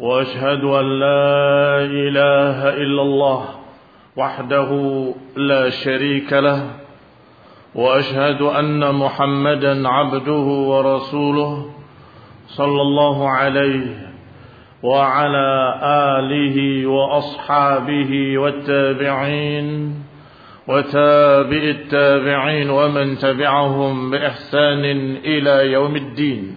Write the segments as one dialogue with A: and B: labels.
A: وأشهد أن لا إله إلا الله وحده لا شريك له وأشهد أن محمدا عبده ورسوله صلى الله عليه وعلى آله وأصحابه والتابعين وتابع التابعين ومن تبعهم بإحسان إلى يوم الدين.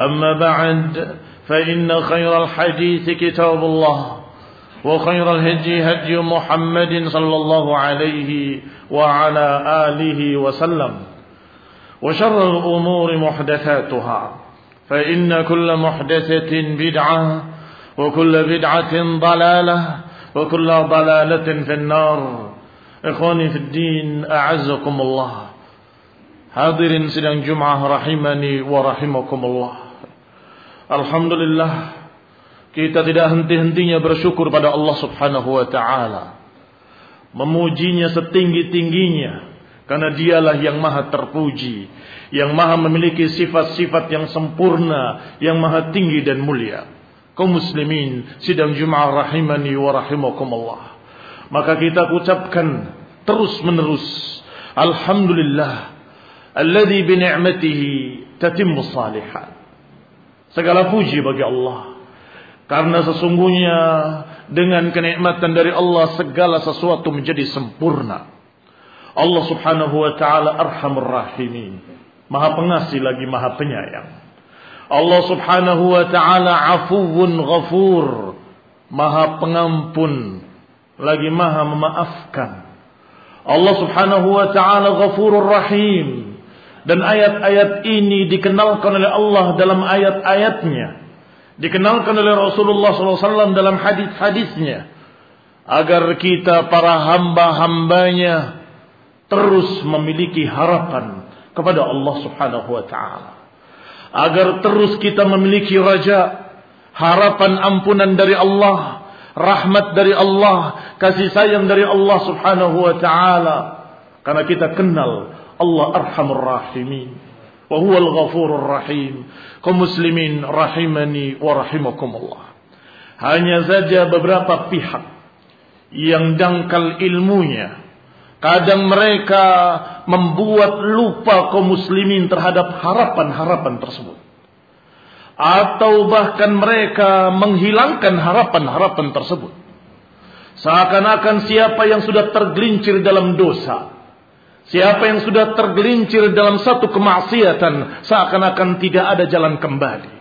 A: أما بعد فإن خير الحديث كتاب الله وخير الهدي هدي محمد صلى الله عليه وعلى آله وسلم وشر الأمور محدثاتها فإن كل محدثة بدعة وكل بدعة ضلالة وكل ضلالة في النار إخواني في الدين أعزكم الله Hadirin sidang Jum'ah rahimani wa rahimakumullah. Alhamdulillah kita tidak henti-hentinya bersyukur pada Allah Subhanahu wa taala. Memujinya setinggi-tingginya karena dialah yang maha terpuji, yang maha memiliki sifat-sifat yang sempurna, yang maha tinggi dan mulia. Kaum muslimin sidang Jum'ah rahimani wa rahimakumullah. Maka kita ucapkan terus-menerus alhamdulillah alladzi bi ni'matihi tatimmu salihat. Segala puji bagi Allah. Karena sesungguhnya dengan kenikmatan dari Allah segala sesuatu menjadi sempurna. Allah Subhanahu wa taala Arhamur Rahimin. Maha pengasih lagi Maha penyayang. Allah Subhanahu wa taala Afuwun Ghafur. Maha pengampun lagi Maha memaafkan. Allah Subhanahu wa taala Ghafurur Rahim. Dan ayat-ayat ini dikenalkan oleh Allah dalam ayat-ayatnya. Dikenalkan oleh Rasulullah SAW dalam hadis-hadisnya. Agar kita para hamba-hambanya terus memiliki harapan kepada Allah Subhanahu wa taala. Agar terus kita memiliki raja, harapan ampunan dari Allah, rahmat dari Allah, kasih sayang dari Allah Subhanahu wa taala. Karena kita kenal Allah arhamur rahimin. Wa huwal ghafurur rahim. Kaum muslimin rahimani wa rahimakumullah. Hanya saja beberapa pihak yang dangkal ilmunya. Kadang mereka membuat lupa kaum muslimin terhadap harapan-harapan tersebut. Atau bahkan mereka menghilangkan harapan-harapan tersebut. Seakan-akan siapa yang sudah tergelincir dalam dosa Siapa yang sudah tergelincir dalam satu kemaksiatan seakan-akan tidak ada jalan kembali.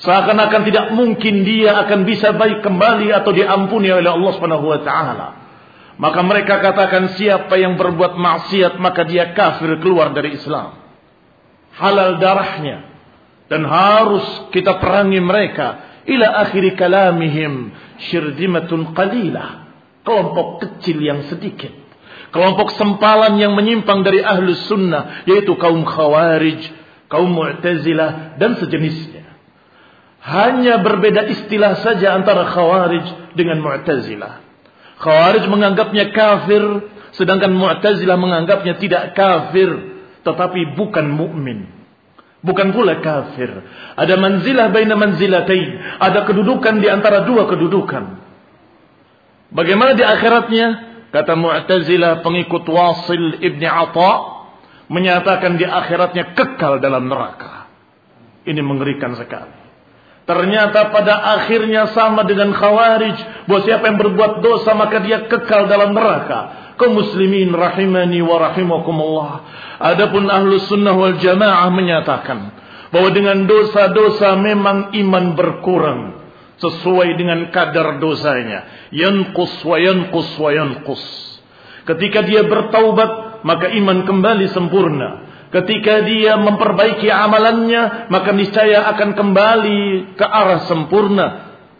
A: Seakan-akan tidak mungkin dia akan bisa baik kembali atau diampuni oleh Allah Subhanahu wa taala. Maka mereka katakan siapa yang berbuat maksiat maka dia kafir keluar dari Islam. Halal darahnya dan harus kita perangi mereka ila akhir kalamihim syirdimatun qalilah. Kelompok kecil yang sedikit kelompok sempalan yang menyimpang dari ahlus sunnah yaitu kaum khawarij, kaum mu'tazilah dan sejenisnya. Hanya berbeda istilah saja antara khawarij dengan mu'tazilah. Khawarij menganggapnya kafir, sedangkan Mu'tazilah menganggapnya tidak kafir, tetapi bukan mukmin. Bukan pula kafir. Ada manzilah baina manzilatain. Ada kedudukan di antara dua kedudukan. Bagaimana di akhiratnya? Kata Mu'tazilah pengikut Wasil Ibni Atta menyatakan di akhiratnya kekal dalam neraka. Ini mengerikan sekali. Ternyata pada akhirnya sama dengan khawarij. Bahwa siapa yang berbuat dosa maka dia kekal dalam neraka. Kau muslimin rahimani wa rahimakumullah. Adapun ahlu sunnah wal jamaah menyatakan. Bahwa dengan dosa-dosa memang iman berkurang. Sesuai dengan kadar dosanya. Yankus wa yankus wa yankus. Ketika dia bertaubat maka iman kembali sempurna. Ketika dia memperbaiki amalannya, maka niscaya akan kembali ke arah sempurna.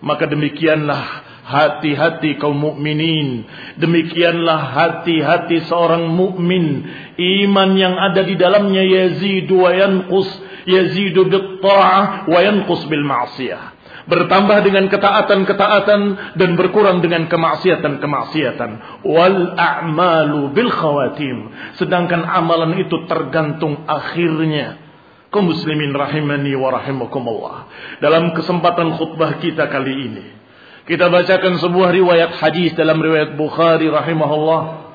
A: Maka demikianlah hati-hati kaum mukminin. Demikianlah hati-hati seorang mukmin. Iman yang ada di dalamnya yazidu wa yanqus, yazidu bil ta'ah wa yanqus bil ma'siyah bertambah dengan ketaatan-ketaatan dan berkurang dengan kemaksiatan-kemaksiatan. Wal a'malu bil khawatim. Sedangkan amalan itu tergantung akhirnya. Kau muslimin rahimani wa rahimakumullah. Dalam kesempatan khutbah kita kali ini. Kita bacakan sebuah riwayat hadis dalam riwayat Bukhari rahimahullah.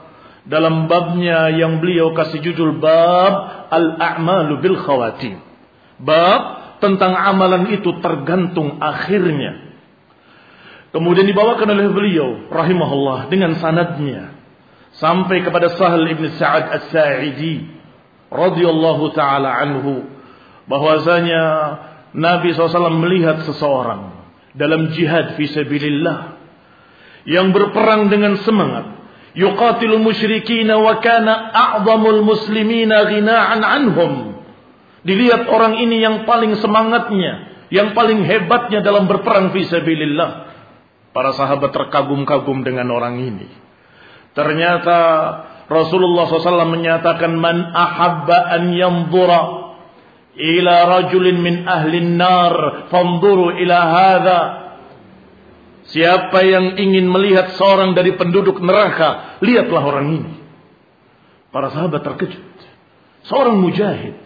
A: Dalam babnya yang beliau kasih judul bab al-a'malu bil khawatim. Bab tentang amalan itu tergantung akhirnya. Kemudian dibawakan oleh beliau rahimahullah dengan sanadnya. Sampai kepada Sahal ibn Sa'ad As-Sa'idi radhiyallahu taala anhu bahwasanya Nabi SAW melihat seseorang dalam jihad fi sabilillah yang berperang dengan semangat. Yuqatilul musyrikin wa kana a'zamul muslimina ghina'an anhum Dilihat orang ini yang paling semangatnya, yang paling hebatnya dalam berperang fisabilillah. Para sahabat terkagum-kagum dengan orang ini. Ternyata Rasulullah SAW menyatakan man ahabba an yanzura ila rajulin min ahli nar fanzuru ila hadha Siapa yang ingin melihat seorang dari penduduk neraka, lihatlah orang ini. Para sahabat terkejut. Seorang mujahid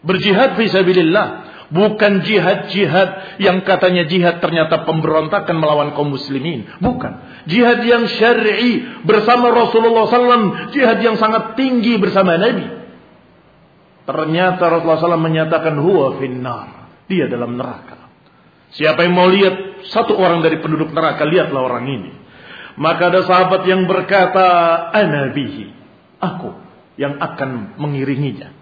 A: Berjihad fisabilillah. Bukan jihad-jihad yang katanya jihad ternyata pemberontakan melawan kaum muslimin. Bukan. Jihad yang syar'i bersama Rasulullah SAW. Jihad yang sangat tinggi bersama Nabi. Ternyata Rasulullah SAW menyatakan huwa finnar. Dia dalam neraka. Siapa yang mau lihat satu orang dari penduduk neraka, lihatlah orang ini. Maka ada sahabat yang berkata, Anabihi. Aku yang akan mengiringinya.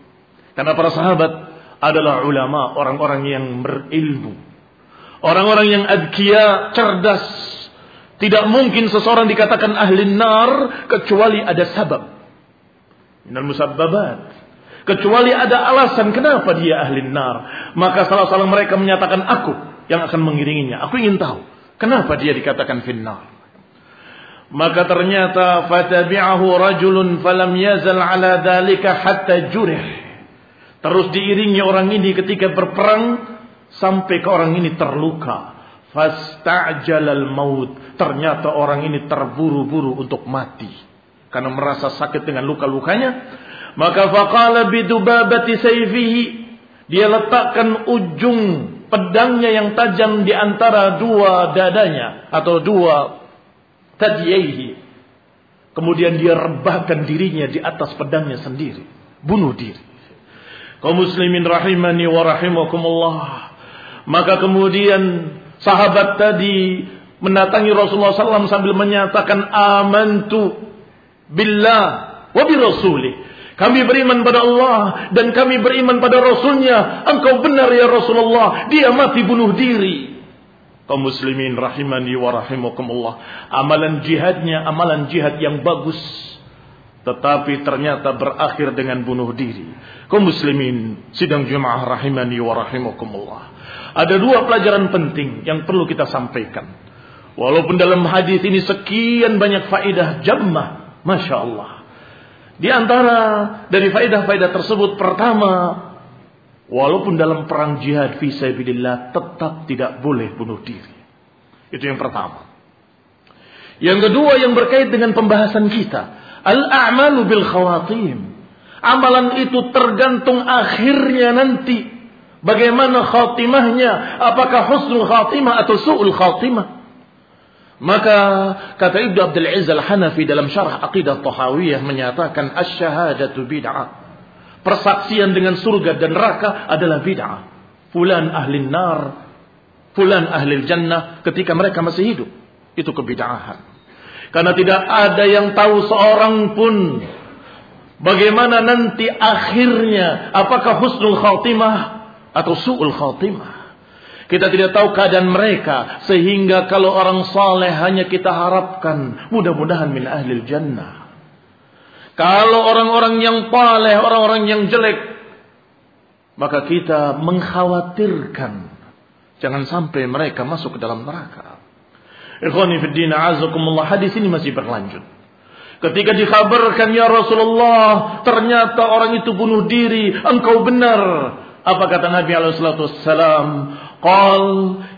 A: Karena para sahabat adalah ulama, orang-orang yang berilmu. Orang-orang yang adkia, cerdas. Tidak mungkin seseorang dikatakan ahli nar kecuali ada sabab. Minal musabbabat. Kecuali ada alasan kenapa dia ahli nar. Maka salah-salah mereka menyatakan aku yang akan mengiringinya. Aku ingin tahu kenapa dia dikatakan finnar. Maka ternyata fatabi'ahu rajulun falam yazal ala dhalika hatta jurih. Terus diiringi orang ini ketika berperang sampai ke orang ini terluka. Fasta'jalal maut. Ternyata orang ini terburu-buru untuk mati. Karena merasa sakit dengan luka-lukanya. Maka faqala bidubabati sayfihi. Dia letakkan ujung pedangnya yang tajam di antara dua dadanya. Atau dua tadiyaihi. Kemudian dia rebahkan dirinya di atas pedangnya sendiri. Bunuh diri kaum muslimin rahimani wa rahimakumullah. Maka kemudian sahabat tadi mendatangi Rasulullah SAW sambil menyatakan amantu billah wa bi rasulih. Kami beriman pada Allah dan kami beriman pada Rasulnya. Engkau benar ya Rasulullah. Dia mati bunuh diri. Kaum muslimin rahimani wa rahimakumullah. Amalan jihadnya amalan jihad yang bagus tetapi ternyata berakhir dengan bunuh diri. Kaum muslimin, sidang jemaah rahimani wa rahimakumullah. Ada dua pelajaran penting yang perlu kita sampaikan. Walaupun dalam hadis ini sekian banyak faedah jammah, masya Allah. Di antara dari faedah-faedah tersebut pertama, walaupun dalam perang jihad fisabilillah tetap tidak boleh bunuh diri. Itu yang pertama. Yang kedua yang berkait dengan pembahasan kita. Al-a'malu bil khawatim. Amalan itu tergantung akhirnya nanti. Bagaimana khatimahnya? Apakah husnul khatimah atau su'ul khatimah? Maka kata Ibnu Abdul Aziz Al-Hanafi dalam syarah Aqidah Tahawiyah menyatakan asy-syahadatu bid'ah. Persaksian dengan surga dan neraka adalah bid'ah. Fulan ahli nar, fulan ahli jannah ketika mereka masih hidup. Itu kebid'ahan. Karena tidak ada yang tahu seorang pun bagaimana nanti akhirnya apakah husnul khatimah atau su'ul khatimah. Kita tidak tahu keadaan mereka. Sehingga kalau orang saleh hanya kita harapkan. Mudah-mudahan min ahli jannah. Kalau orang-orang yang paleh, orang-orang yang jelek. Maka kita mengkhawatirkan. Jangan sampai mereka masuk ke dalam neraka. Ikhwani fiddin azakumullah hadis ini masih berlanjut. Ketika dikhabarkan ya Rasulullah ternyata orang itu bunuh diri engkau benar. Apa kata Nabi alaihi salatu? Qal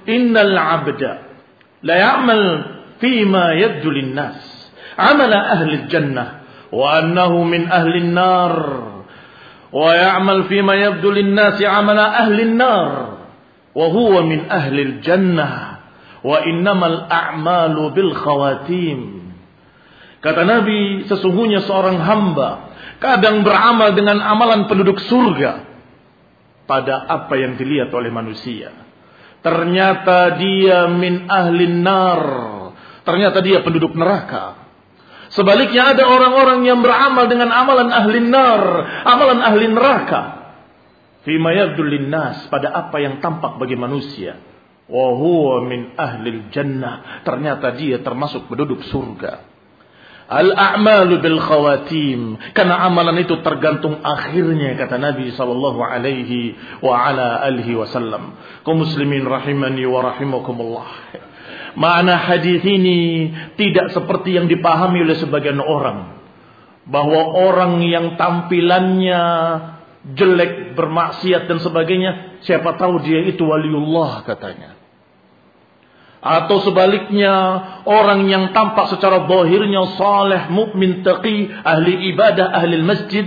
A: innal abda la ya'mal fima yabdu nas amala ahli jannah wa annahu min ahli nar wa ya'mal fima yabdu nas amala ahli nar wa huwa min ahli jannah Wa innamal a'malu bil khawatim. Kata Nabi, sesungguhnya seorang hamba kadang beramal dengan amalan penduduk surga pada apa yang dilihat oleh manusia. Ternyata dia min ahlin nar. Ternyata dia penduduk neraka. Sebaliknya ada orang-orang yang beramal dengan amalan ahlin nar, amalan ahli neraka. Fima linnas pada apa yang tampak bagi manusia. Wa huwa min ahli jannah. Ternyata dia termasuk penduduk surga. Al-a'malu bil khawatim. Karena amalan itu tergantung akhirnya kata Nabi sallallahu alaihi wa ala alihi wasallam. Kaum muslimin rahimani wa rahimakumullah. Makna hadis ini tidak seperti yang dipahami oleh sebagian orang. Bahwa orang yang tampilannya jelek, bermaksiat dan sebagainya, siapa tahu dia itu waliullah katanya. Atau sebaliknya orang yang tampak secara bohirnya saleh, mukmin, taqi, ahli ibadah, ahli masjid,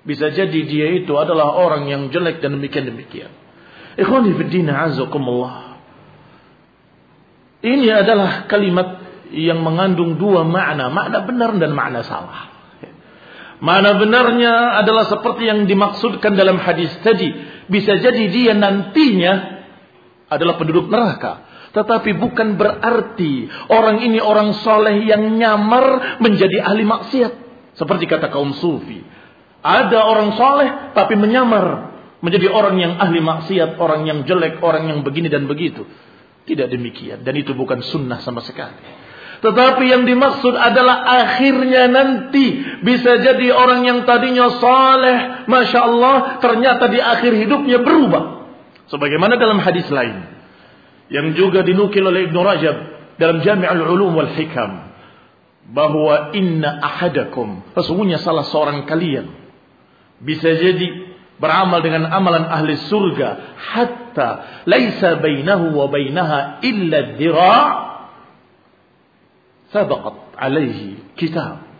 A: bisa jadi dia itu adalah orang yang jelek dan demikian demikian. Ikhwani fiddin azakumullah. Ini adalah kalimat yang mengandung dua makna, makna benar dan makna salah. Makna benarnya adalah seperti yang dimaksudkan dalam hadis tadi. Bisa jadi dia nantinya adalah penduduk neraka. Tetapi bukan berarti orang ini orang soleh yang nyamar menjadi ahli maksiat. Seperti kata kaum sufi. Ada orang soleh tapi menyamar. Menjadi orang yang ahli maksiat, orang yang jelek, orang yang begini dan begitu. Tidak demikian. Dan itu bukan sunnah sama sekali. Tetapi yang dimaksud adalah akhirnya nanti bisa jadi orang yang tadinya soleh, masya Allah, ternyata di akhir hidupnya berubah. Sebagaimana dalam hadis lain yang juga dinukil oleh Ibn Rajab dalam Jami'ul Ulum wal Hikam bahwa inna ahadakum sesungguhnya salah seorang kalian bisa jadi beramal dengan amalan ahli surga hatta laisa bainahu wa bainaha illa dhira' sabaqat alaihi kitab.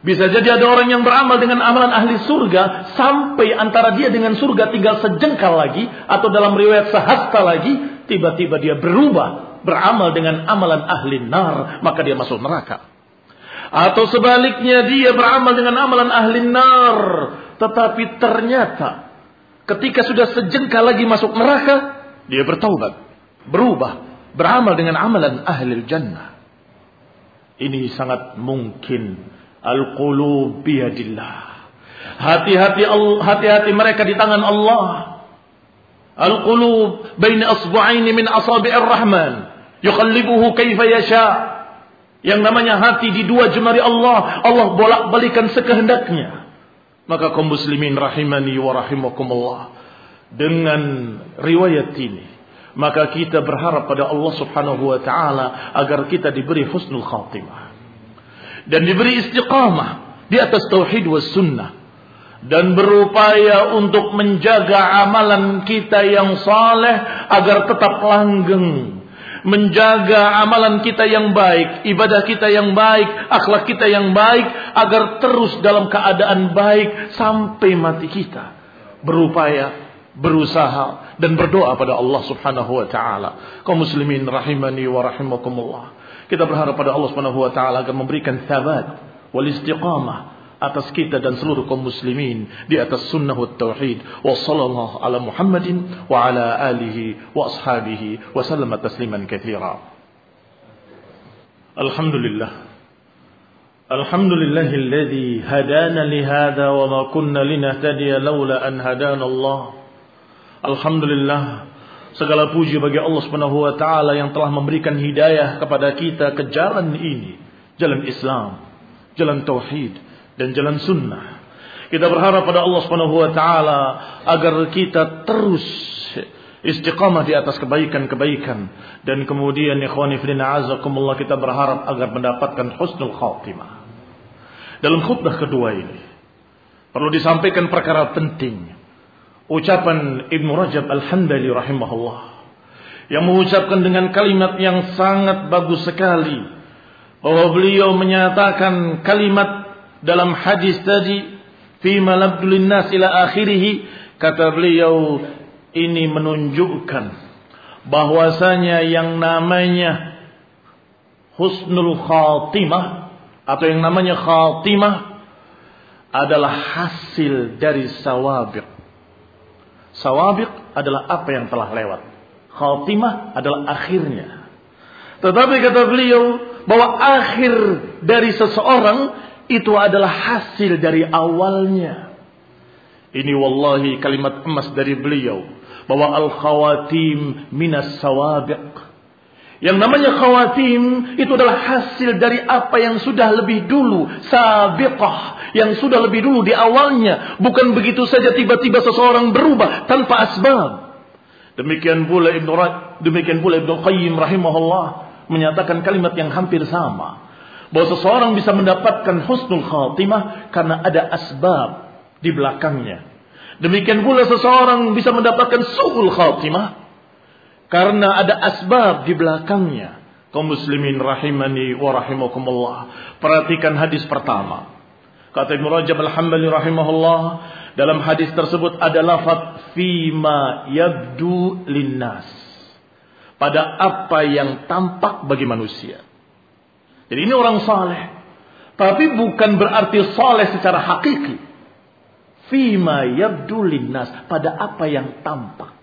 A: Bisa jadi ada orang yang beramal dengan amalan ahli surga sampai antara dia dengan surga tinggal sejengkal lagi atau dalam riwayat sehasta lagi tiba-tiba dia berubah beramal dengan amalan ahli nar maka dia masuk neraka. Atau sebaliknya dia beramal dengan amalan ahli nar tetapi ternyata ketika sudah sejengkal lagi masuk neraka dia bertaubat berubah beramal dengan amalan ahli jannah. Ini sangat mungkin. Al-qulub hati-hati mereka di tangan Allah Al-qulub baina asbu'aini min asabi'ir rahman. Yuqallibuhu kaifa yasha. Yang namanya hati di dua jemari Allah. Allah bolak-balikan sekehendaknya. Maka kaum muslimin rahimani wa rahimakumullah. Dengan riwayat ini. Maka kita berharap pada Allah subhanahu wa ta'ala. Agar kita diberi husnul khatimah. Dan diberi istiqamah. Di atas tauhid wa sunnah dan berupaya untuk menjaga amalan kita yang saleh agar tetap langgeng menjaga amalan kita yang baik, ibadah kita yang baik, akhlak kita yang baik, agar terus dalam keadaan baik sampai mati kita. Berupaya, berusaha, dan berdoa pada Allah subhanahu wa ta'ala. Kau muslimin rahimani wa rahimakumullah. Kita berharap pada Allah subhanahu wa ta'ala agar memberikan thabat wal istiqamah atas kita dan seluruh kaum muslimin di atas sunnah wa tauhid. Wa sallallahu ala Muhammadin wa ala alihi wa ashabihi wa sallama tasliman katsira Alhamdulillah. Alhamdulillah alladhi hadana li hadha wa ma kunna linahtadiya laula an hadana Allah. Alhamdulillah. Segala puji bagi Allah Subhanahu wa taala yang telah memberikan hidayah kepada kita ke jalan ini. Jalan Islam. Jalan tauhid dan jalan sunnah. Kita berharap pada Allah Subhanahu wa taala agar kita terus istiqamah di atas kebaikan-kebaikan dan kemudian ikhwani fillah azakumullah kita berharap agar mendapatkan husnul khatimah. Dalam khutbah kedua ini perlu disampaikan perkara penting. Ucapan Ibnu Rajab Al-Hambali rahimahullah yang mengucapkan dengan kalimat yang sangat bagus sekali bahwa beliau menyatakan kalimat dalam hadis tadi fi malabdulin nas ila akhirih kata beliau ini menunjukkan bahwasanya yang namanya husnul khatimah atau yang namanya khatimah adalah hasil dari sawabiq. Sawabiq adalah apa yang telah lewat. Khatimah adalah akhirnya. Tetapi kata beliau bahwa akhir dari seseorang itu adalah hasil dari awalnya. Ini wallahi kalimat emas dari beliau. Bahwa al-khawatim minas sawabiq. Yang namanya khawatim itu adalah hasil dari apa yang sudah lebih dulu. Sabiqah. Yang sudah lebih dulu di awalnya. Bukan begitu saja tiba-tiba seseorang berubah tanpa asbab. Demikian pula Ibnu demikian pula Ibnu Qayyim rahimahullah menyatakan kalimat yang hampir sama bahwa seseorang bisa mendapatkan husnul khatimah karena ada asbab di belakangnya. Demikian pula seseorang bisa mendapatkan su'ul khatimah karena ada asbab di belakangnya. Kaum muslimin rahimani wa rahimakumullah. Perhatikan hadis pertama. Kata Ibn Rajab Al-Hambali rahimahullah. Dalam hadis tersebut ada lafad fima yabdu linnas. Pada apa yang tampak bagi manusia. Jadi ini orang saleh. Tapi bukan berarti saleh secara hakiki. Fima yabdu linnas. Pada apa yang tampak.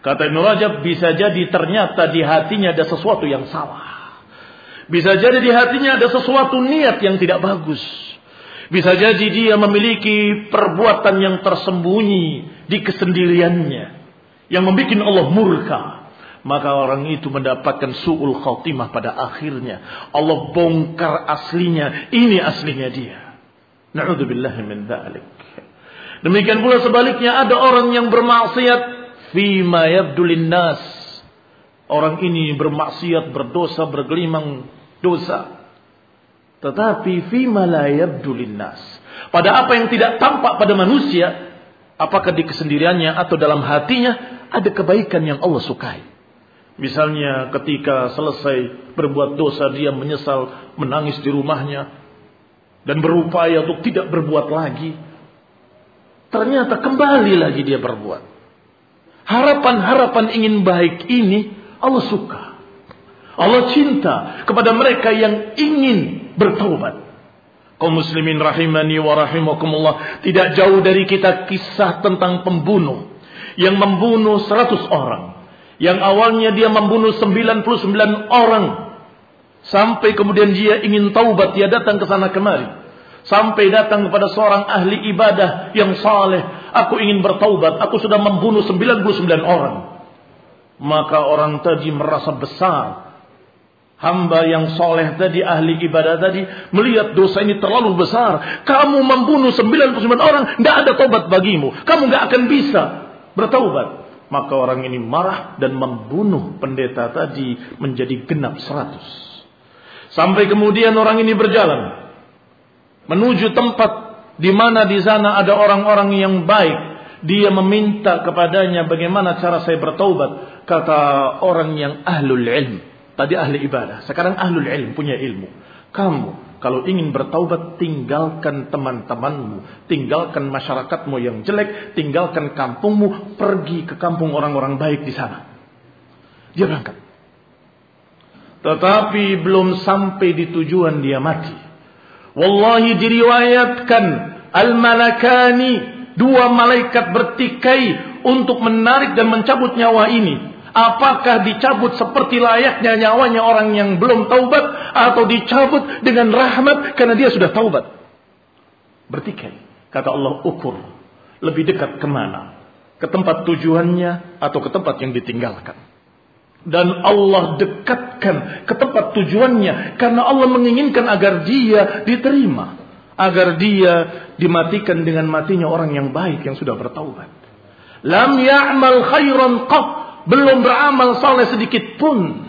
A: Kata Ibn Rajab bisa jadi ternyata di hatinya ada sesuatu yang salah. Bisa jadi di hatinya ada sesuatu niat yang tidak bagus. Bisa jadi dia memiliki perbuatan yang tersembunyi di kesendiriannya. Yang membuat Allah murka maka orang itu mendapatkan su'ul khatimah pada akhirnya. Allah bongkar aslinya, ini aslinya dia. Na'udzubillahi min dzalik. Demikian pula sebaliknya ada orang yang bermaksiat fima yabdulin nas. Orang ini bermaksiat, berdosa, bergelimang dosa. Tetapi fima la yabdulin nas. Pada apa yang tidak tampak pada manusia, apakah di kesendiriannya atau dalam hatinya, ada kebaikan yang Allah sukai. Misalnya ketika selesai berbuat dosa dia menyesal menangis di rumahnya dan berupaya untuk tidak berbuat lagi. Ternyata kembali lagi dia berbuat. Harapan-harapan ingin baik ini Allah suka. Allah cinta kepada mereka yang ingin bertobat. Kaum muslimin rahimani wa rahimakumullah. Tidak jauh dari kita kisah tentang pembunuh. Yang membunuh seratus orang. Yang awalnya dia membunuh 99 orang. Sampai kemudian dia ingin taubat, dia datang ke sana kemari. Sampai datang kepada seorang ahli ibadah yang saleh. Aku ingin bertaubat, aku sudah membunuh 99 orang. Maka orang tadi merasa besar. Hamba yang soleh tadi, ahli ibadah tadi, melihat dosa ini terlalu besar. Kamu membunuh 99 orang, tidak ada taubat bagimu. Kamu nggak akan bisa bertaubat. Maka orang ini marah dan membunuh pendeta tadi menjadi genap seratus. Sampai kemudian orang ini berjalan menuju tempat di mana di sana ada orang-orang yang baik. Dia meminta kepadanya bagaimana cara saya bertaubat. Kata orang yang ahlul ilm. Tadi ahli ibadah. Sekarang ahlul ilm punya ilmu. Kamu kalau ingin bertaubat tinggalkan teman-temanmu. Tinggalkan masyarakatmu yang jelek. Tinggalkan kampungmu. Pergi ke kampung orang-orang baik di sana. Dia berangkat. Tetapi belum sampai di tujuan dia mati. Wallahi diriwayatkan al-malakani dua malaikat bertikai untuk menarik dan mencabut nyawa ini. Apakah dicabut seperti layaknya nyawanya orang yang belum taubat atau dicabut dengan rahmat karena dia sudah taubat? Bertikai. Kata Allah ukur. Lebih dekat ke mana? Ke tempat tujuannya atau ke tempat yang ditinggalkan? dan Allah dekatkan ke tempat tujuannya karena Allah menginginkan agar dia diterima agar dia dimatikan dengan matinya orang yang baik yang sudah bertaubat lam ya'mal khairan qat belum beramal saleh sedikit pun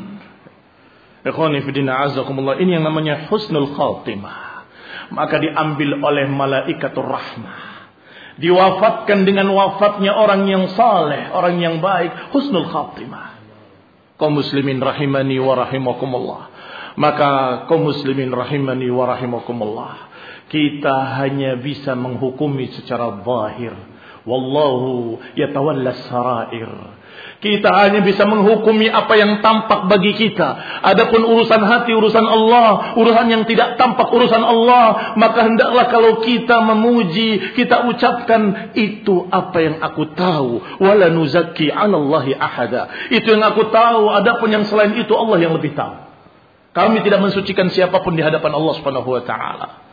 A: ini yang namanya husnul khatimah maka diambil oleh malaikatur rahmah diwafatkan dengan wafatnya orang yang saleh orang yang baik husnul khatimah kaum muslimin rahimani wa rahimakumullah. Maka kaum muslimin rahimani wa rahimakumullah. Kita hanya bisa menghukumi secara zahir. Wallahu yatawalla sarair. Kita hanya bisa menghukumi apa yang tampak bagi kita. Adapun urusan hati, urusan Allah, urusan yang tidak tampak, urusan Allah. Maka hendaklah kalau kita memuji, kita ucapkan itu apa yang aku tahu. Wala nuzaki anallahi ahada. Itu yang aku tahu. Adapun yang selain itu Allah yang lebih tahu. Kami tidak mensucikan siapa pun di hadapan Allah Subhanahu wa taala.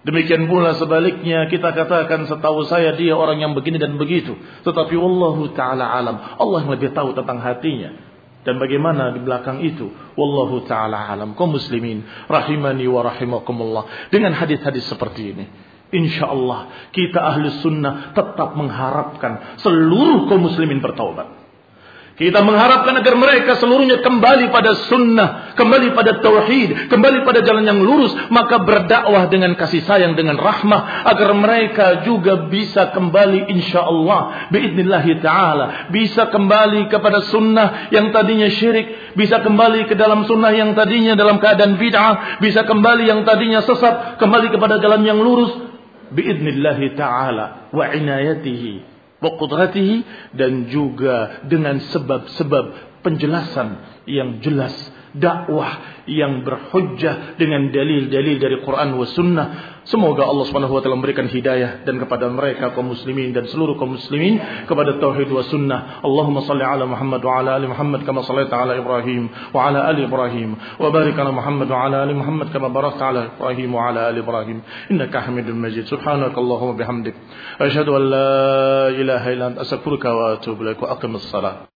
A: Demikian pula sebaliknya kita katakan setahu saya dia orang yang begini dan begitu. Tetapi Wallahu ta'ala alam. Allah yang lebih tahu tentang hatinya. Dan bagaimana di belakang itu. Wallahu ta'ala alam. Kau muslimin. Rahimani wa rahimakumullah. Dengan hadis-hadis seperti ini. Insya Allah kita ahli sunnah tetap mengharapkan seluruh kaum muslimin bertaubat. Kita mengharapkan agar mereka seluruhnya kembali pada sunnah, kembali pada tauhid, kembali pada jalan yang lurus, maka berdakwah dengan kasih sayang, dengan rahmah, agar mereka juga bisa kembali insya Allah, biidnillahi ta'ala, bisa kembali kepada sunnah yang tadinya syirik, bisa kembali ke dalam sunnah yang tadinya dalam keadaan bid'ah, bisa kembali yang tadinya sesat, kembali kepada jalan yang lurus, biidnillahi ta'ala, wa inayatihi, Waqudratihi dan juga dengan sebab-sebab penjelasan yang jelas dakwah yang berhujjah dengan dalil-dalil dari Quran wa sunnah. Semoga Allah Subhanahu wa taala memberikan hidayah dan kepada mereka kaum muslimin dan seluruh kaum muslimin kepada tauhid wa sunnah. Allahumma salli ala Muhammad wa ala ali Muhammad kama sallaita ala Ibrahim wa ala ali Ibrahim wa barik ala Muhammad wa ala ali Muhammad kama barakta ala Ibrahim wa ala ali Ibrahim innaka Hamidum Majid. Subhanakallahumma bihamdik asyhadu an la ilaha illa anta astaghfiruka wa atubu ilaik wa aqimus salat.